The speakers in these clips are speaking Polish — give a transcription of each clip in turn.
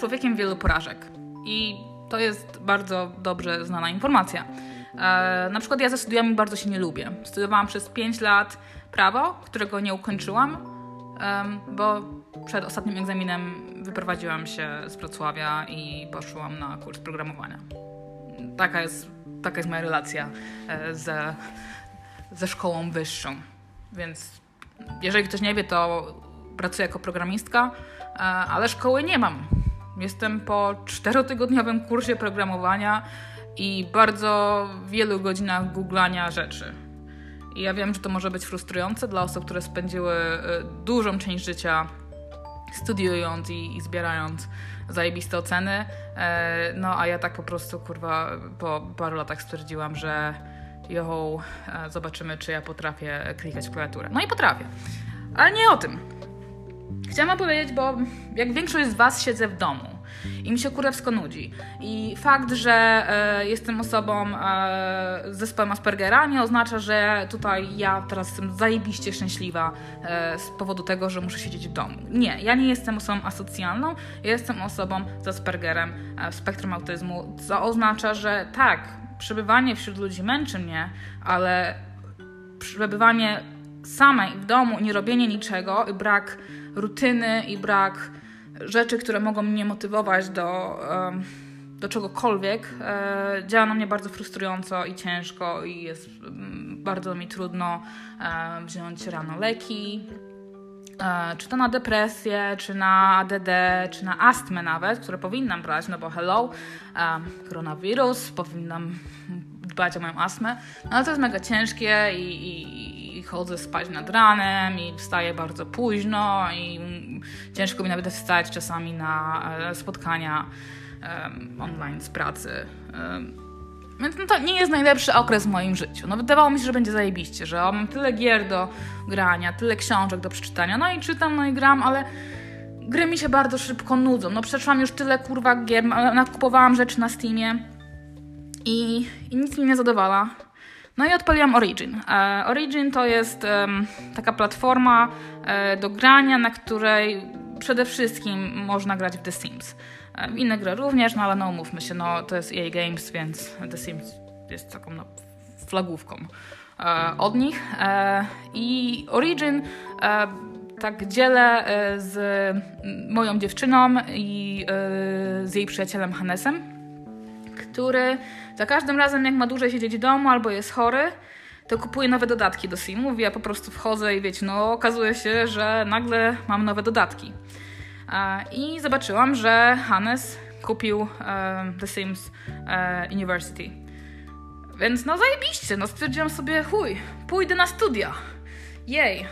człowiekiem wielu porażek. I to jest bardzo dobrze znana informacja. E, na przykład ja ze studiami bardzo się nie lubię. Studiowałam przez 5 lat prawo, którego nie ukończyłam, bo przed ostatnim egzaminem wyprowadziłam się z Wrocławia i poszłam na kurs programowania. Taka jest, taka jest moja relacja e, ze, ze szkołą wyższą. Więc jeżeli ktoś nie wie, to pracuję jako programistka, e, ale szkoły nie mam. Jestem po czterotygodniowym kursie programowania i bardzo wielu godzinach googlania rzeczy. I ja wiem, że to może być frustrujące dla osób, które spędziły e, dużą część życia studiując i, i zbierając zajebiste oceny. E, no a ja tak po prostu, kurwa, po paru latach stwierdziłam, że jo, e, zobaczymy, czy ja potrafię klikać w klawiaturę. No i potrafię. Ale nie o tym. Chciałam powiedzieć, bo jak większość z Was siedzę w domu i mi się kurewsko nudzi. I fakt, że e, jestem osobą e, z zespołem Aspergera nie oznacza, że tutaj ja teraz jestem zajebiście szczęśliwa e, z powodu tego, że muszę siedzieć w domu. Nie, ja nie jestem osobą asocjalną, ja jestem osobą z Aspergerem e, w spektrum autyzmu, co oznacza, że tak, przebywanie wśród ludzi męczy mnie, ale przebywanie samej w domu, nie robienie niczego, brak rutyny i brak rzeczy, które mogą mnie motywować do, do czegokolwiek, e, działa na mnie bardzo frustrująco i ciężko i jest mm, bardzo mi trudno e, wziąć rano leki. E, czy to na depresję, czy na ADD, czy na astmę nawet, które powinnam brać, no bo hello, koronawirus, powinnam dbać o moją astmę, no ale to jest mega ciężkie i, i, i chodzę spać nad ranem i wstaję bardzo późno i ciężko mi nawet wstać czasami na e, spotkania online z pracy. Więc no to nie jest najlepszy okres w moim życiu. No wydawało mi się, że będzie zajebiście, że mam tyle gier do grania, tyle książek do przeczytania, no i czytam, no i gram, ale gry mi się bardzo szybko nudzą. No przeszłam już tyle kurwa gier, nakupowałam rzeczy na Steamie i, i nic mi nie zadowala. No i odpaliłam Origin. E, Origin to jest taka platforma e, do grania, na której przede wszystkim można grać w The Sims. E, w inne gry również, no ale no umówmy się, no to jest EA Games, więc The Sims jest taką no, flagówką e, od nich. E, I Origin e, tak dzielę z moją dziewczyną i z jej przyjacielem Hannesem który za każdym razem, jak ma dłużej siedzieć w domu albo jest chory, to kupuje nowe dodatki do Simów. Ja po prostu wchodzę i wiecie, no okazuje się, że nagle mam nowe dodatki. I zobaczyłam, że Hannes kupił The Sims e, University. Więc no zajebiście, no stwierdziłam sobie, chuj, pójdę na studia. Jej,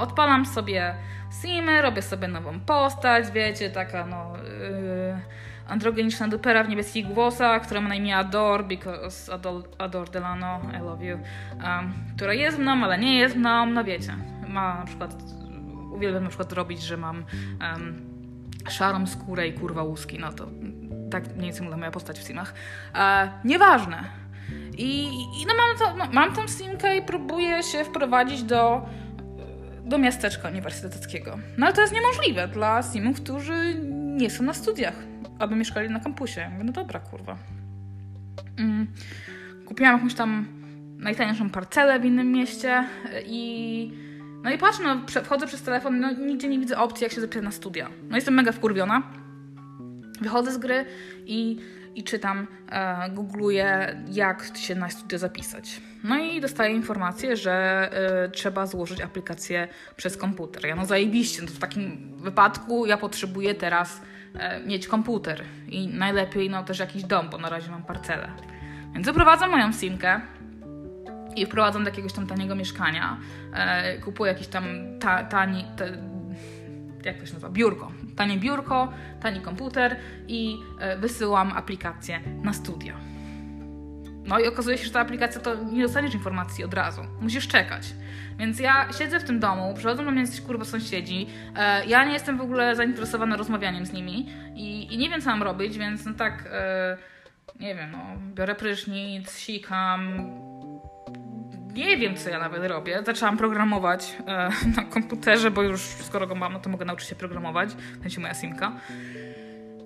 odpalam sobie Simy, robię sobie nową postać, wiecie, taka no... Yy, androgeniczna dupera w niebieskich włosach, która ma na imię Ador, because Ador, Ador Delano, I love you, um, która jest mną, ale nie jest mną, no wiecie, ma na przykład, uwielbiam na przykład robić, że mam um, szarą skórę i kurwa łuski, no to tak mniej więcej wygląda moja postać w simach. E, nieważne. I, i no mam, to, no, mam tą simkę i próbuję się wprowadzić do do miasteczka uniwersyteckiego. No ale to jest niemożliwe dla simów, którzy nie są na studiach aby mieszkali na kampusie. mówię, no dobra, kurwa. Mm. Kupiłam jakąś tam najtańszą parcelę w innym mieście i no i patrzę, no, wchodzę przez telefon, no nigdzie nie widzę opcji, jak się zapisać na studia. No jestem mega wkurwiona. Wychodzę z gry i, i czytam, e, googluję, jak się na studia zapisać. No i dostaję informację, że e, trzeba złożyć aplikację przez komputer. Ja no zajebiście, no to w takim wypadku ja potrzebuję teraz E, mieć komputer i najlepiej no też jakiś dom, bo na razie mam parcelę. Więc zaprowadzam moją simkę i wprowadzam do jakiegoś tam taniego mieszkania. E, kupuję jakiś tam ta, tani, ta, jak to się nazywa, biurko. Tanie biurko, tani komputer i e, wysyłam aplikację na studia. No i okazuje się, że ta aplikacja to nie dostaniesz informacji od razu. Musisz czekać. Więc ja siedzę w tym domu, przychodzą do mnie jacyś kurwa sąsiedzi, e, ja nie jestem w ogóle zainteresowana rozmawianiem z nimi i, i nie wiem co mam robić, więc no tak, e, nie wiem, no, biorę prysznic, sikam, nie wiem, co ja nawet robię. Zaczęłam programować e, na komputerze, bo już skoro go mam, no to mogę nauczyć się programować. Jest moja simka.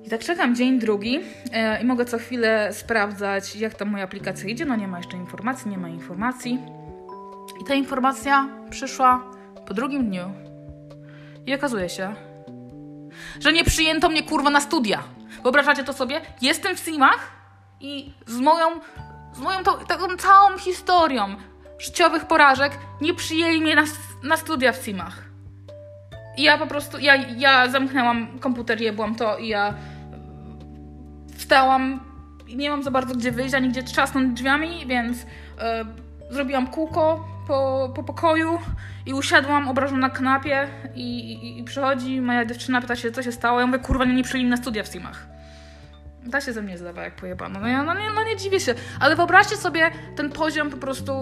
I tak czekam dzień drugi e, i mogę co chwilę sprawdzać, jak tam moja aplikacja idzie. No nie ma jeszcze informacji, nie ma informacji. I ta informacja przyszła po drugim dniu. I okazuje się, że nie przyjęto mnie kurwa na studia. Wyobrażacie to sobie? Jestem w Simach i z moją, z moją tą, taką całą historią życiowych porażek nie przyjęli mnie na, na studia w Simach. I ja po prostu, ja, ja zamknęłam komputer, jebłam to i ja wstałam i nie mam za bardzo gdzie wyjść, ani gdzie trzasnąć drzwiami, więc yy, zrobiłam kółko po, po pokoju i usiadłam obrażona na kanapie i, i, i przychodzi moja dziewczyna, pyta się, co się stało. Ja mówię, kurwa, nie, nie przyjęli na studia w Simach. Ta się ze mnie zdawa jak pojebano. No, ja, no, nie, no nie dziwię się. Ale wyobraźcie sobie ten poziom po prostu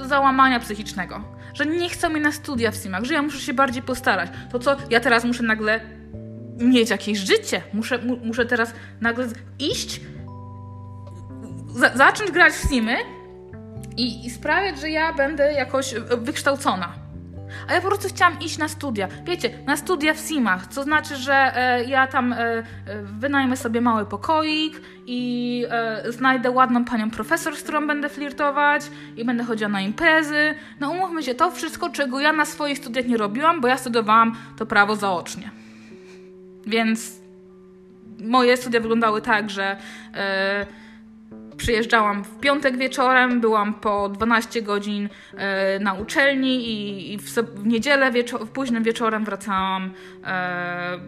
załamania psychicznego. Że nie chcą mnie na studia w Simach, że ja muszę się bardziej postarać. To co, ja teraz muszę nagle mieć jakieś życie. Muszę, mu, muszę teraz nagle iść, za, zacząć grać w Simy i, i sprawiać, że ja będę jakoś wykształcona. A ja po prostu chciałam iść na studia. Wiecie, na studia w Simach, co znaczy, że e, ja tam e, e, wynajmę sobie mały pokoik i e, znajdę ładną panią profesor, z którą będę flirtować i będę chodziła na imprezy. No umówmy się, to wszystko, czego ja na swoich studiach nie robiłam, bo ja studiowałam to prawo zaocznie. Więc moje studia wyglądały tak, że e, przyjeżdżałam w piątek wieczorem, byłam po 12 godzin e, na uczelni i, w, w, niedzielę wieczo- późnym wieczorem wracałam e,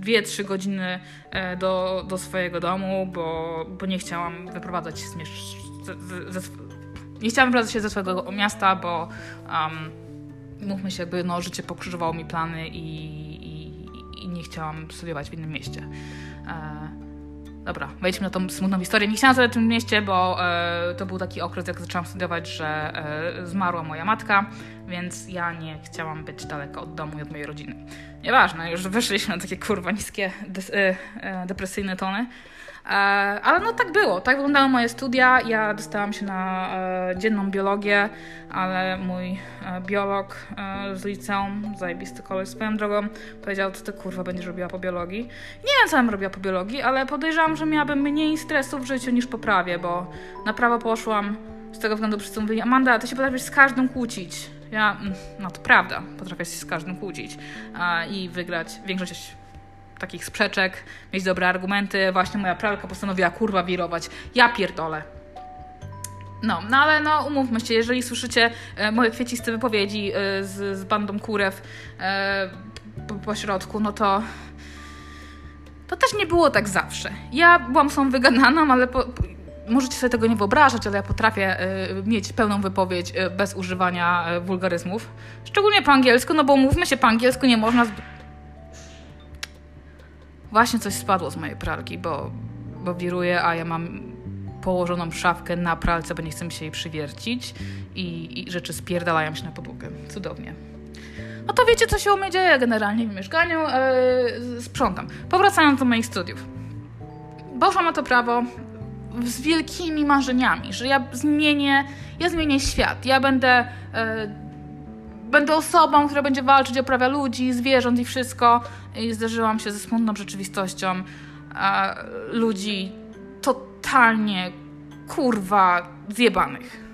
2-3 godziny e, do, do swojego domu, bo, bo nie chciałam wyprowadzać się z, nie chciałam wyprowadzać się ze swojego miasta, bo um, mówmy się, jakby no, życie pokrzyżowało mi plany i, i, i nie chciałam studiować w innym mieście. E, Dobra, wejdźmy na tą smutną historię. Nie chciałam w tym mieście, bo e, to był taki okres, jak zaczęłam studiować, że e, zmarła moja matka, więc ja nie chciałam być daleko od domu i od mojej rodziny. Nieważne, już weszliśmy na takie kurwa niskie, des, e, e depresyjne tony. E, ale no tak było, tak wyglądały moje studia. Ja dostałam się na e, dzienną biologię, ale mój e, biolog z liceum, zajebisty koleś swoją drogą, powiedział, co ty kurwa będziesz robiła po biologii. Nie wiem, co bym robiła po biologii, ale podejrzewam, że miałabym mniej stresu w życiu niż po prawie, bo na prawo poszłam z tego względu, że mówili, Amanda, ty się potrafisz z każdym kłócić. Ja, mm, no to prawda, potrafię się z każdym kłócić i wygrać większość takich sprzeczek, mieć dobre argumenty. Właśnie moja pralka postanowiła kurwa wirować. Ja pierdolę. No, no ale no umówmy się, jeżeli słyszycie e, moje kwieciste wypowiedzi e, z, z bandą kurew e, po, po środku, no to to też nie było tak zawsze. Ja byłam są wygananą, ale po, możecie sobie tego nie wyobrażać, ale ja potrafię y, mieć pełną wypowiedź y, bez używania y, wulgaryzmów. Szczególnie po angielsku, no bo mówmy się, po angielsku nie można Właśnie coś spadło z mojej pralki, bo, bo wiruje, a ja mam położoną szafkę na pralce, bo nie chcę mi się jej przywiercić i, i rzeczy spierdalają się na podłogę. Cudownie. No to wiecie, co się u mnie dzieje generalnie w mieszkaniu. Yy, sprzątam. Powracając do moich studiów. Poszłam na to prawo z wielkimi marzeniami, że ja zmienię, ja zmienię świat. Ja będę yy, będę osobą, która będzie walczyć o prawa ludzi, zwierząt i wszystko. I zderzyłam się ze smutną rzeczywistością ludzi totalnie kurwa zjebanych.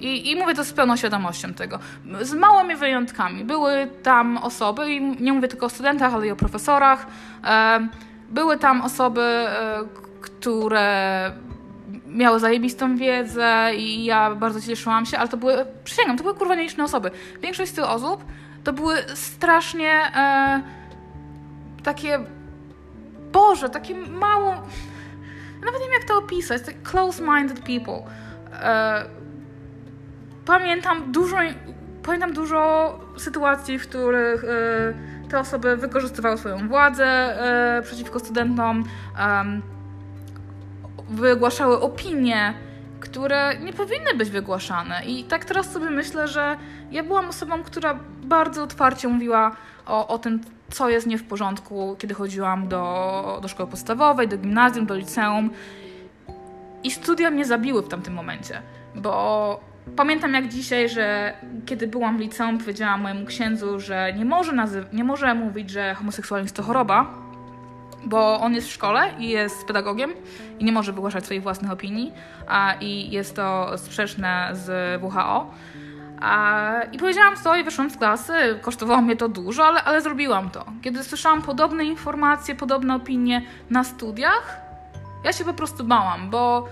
I, I mówię to z pełną świadomością tego. Z małymi wyjątkami. Były tam osoby, i nie mówię tylko o studentach, ale i o profesorach. E, były tam osoby, e, które miały zajebistą wiedzę i ja bardzo cieszyłam się, ale to były, przysięgam, to były kurwa nieliczne osoby. Większość z tych osób to były strasznie e, takie, Boże, takie mało, nawet nie wiem jak to opisać, tak close-minded people. E, pamiętam dużo, pamiętam dużo sytuacji, w których e, te osoby wykorzystywały swoją władzę e, przeciwko studentom, wygłaszały opinie, które nie powinny być wygłaszane. I tak teraz sobie myślę, że ja byłam osobą, która bardzo otwarcie mówiła o, o tym, co jest nie w porządku, kiedy chodziłam do, do szkoły podstawowej, do gimnazjum, do liceum. I studia mnie zabiły w tamtym momencie, bo pamiętam jak dzisiaj, że kiedy byłam w liceum, powiedziałam mojemu księdzu, że nie może, nie może mówić, że homoseksualizm to choroba, bo on jest w szkole i jest pedagogiem i nie może wygłaszać swoich własnych opinii a, i jest to sprzeczne z WHO. A, I powiedziałam to i wyszłam z klasy. Kosztowało mnie to dużo, ale, ale zrobiłam to. Kiedy słyszałam podobne informacje, podobne opinie na studiach, ja się po prostu bałam, bo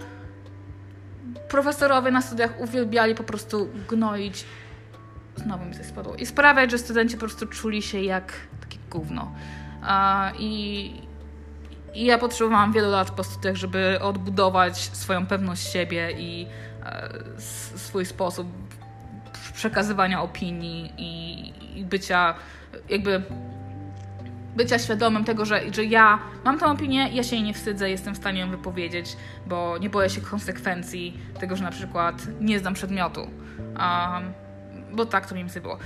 profesorowie na studiach uwielbiali po prostu gnoić. Znowu mi coś spadło. I sprawiać, że studenci po prostu czuli się jak takie gówno. I, I ja potrzebowałam wielu lat po studiach, żeby odbudować swoją pewność siebie i e, swój sposób przekazywania opinii i, i bycia jakby bycia świadomym tego, że, że ja mam tę opinię, ja się jej nie wstydzę, jestem w stanie ją wypowiedzieć, bo nie boję się konsekwencji tego, że na przykład nie znam przedmiotu. Um, bo tak to mi sobie było.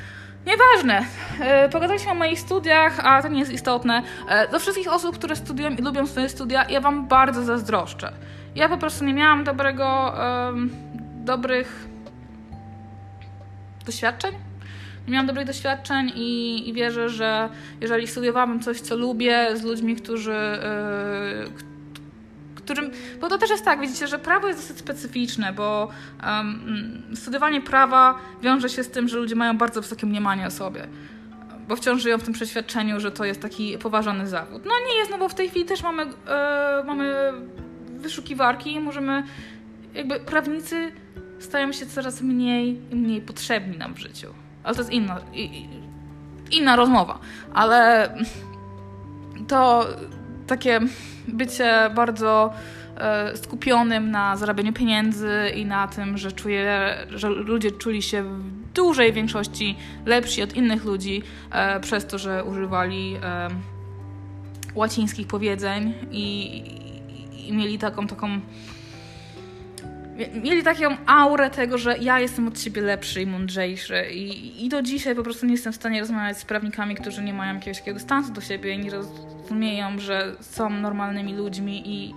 Nieważne. E, pogadaliśmy o moich studiach, a to nie jest istotne. E, do wszystkich osób, które studiują i lubią swoje studia, ja Wam bardzo zazdroszczę. Ja po prostu nie miałam dobrego, um, dobrych doświadczeń. Nie miałam dobrych doświadczeń i, i wierzę, że jeżeli studiowałabym coś, co lubię, z ludźmi, którzy, yy, którym. Bo to też jest tak, widzicie, że prawo jest dosyć specyficzne, bo um, studiowanie prawa wiąże się z tym, że ludzie mają bardzo wysokie mniemanie o sobie. Bo wciąż żyją w tym przeświadczeniu, że to jest taki poważany zawód. No nie jest, no bo w tej chwili też mamy, yy, mamy wyszukiwarki i możemy. Jakby prawnicy stają się coraz mniej i mniej potrzebni nam w życiu. Ale to jest inna, inna rozmowa. Ale to takie bycie bardzo e, skupionym na zarabianiu pieniędzy i na tym, że czuję, że ludzie czuli się w dużej większości lepsi od innych ludzi e, przez to, że używali e, łacińskich powiedzeń i, i, i mieli taką taką mieli taką aurę tego, że ja jestem od siebie lepszy i mądrzejszy i, i do dzisiaj po prostu nie jestem w stanie rozmawiać z prawnikami, którzy nie mają jakiegoś takiego dystansu do siebie i nie rozumieją, że są normalnymi ludźmi i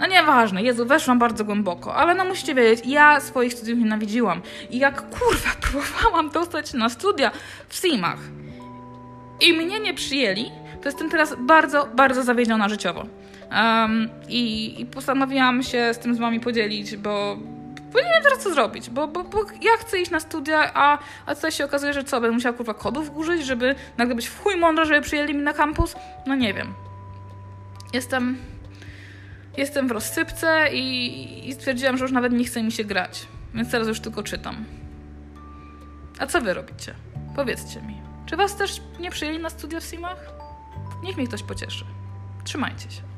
no nieważne, Jezu, weszłam bardzo głęboko, ale no musicie wiedzieć, ja swoich studiów nienawidziłam i jak kurwa próbowałam dostać na studia w Simach i mnie nie przyjęli, to jestem teraz bardzo, bardzo zawiedziona życiowo. Um, i, I postanowiłam się z tym z wami podzielić, bo, bo nie wiem teraz co zrobić, bo, bo, bo ja chcę iść na studia, a, a tutaj się okazuje, że co, będę musiała kurwa kodów użyć, żeby nagle być w chuj mądra, żeby przyjęli mi na kampus? No nie wiem. Jestem, jestem w rozsypce i, i stwierdziłam, że już nawet nie chce mi się grać, więc teraz już tylko czytam. A co wy robicie? Powiedzcie mi. Czy was też nie przyjęli na studia w Simach? Niech mnie ktoś pocieszy. Trzymajcie się.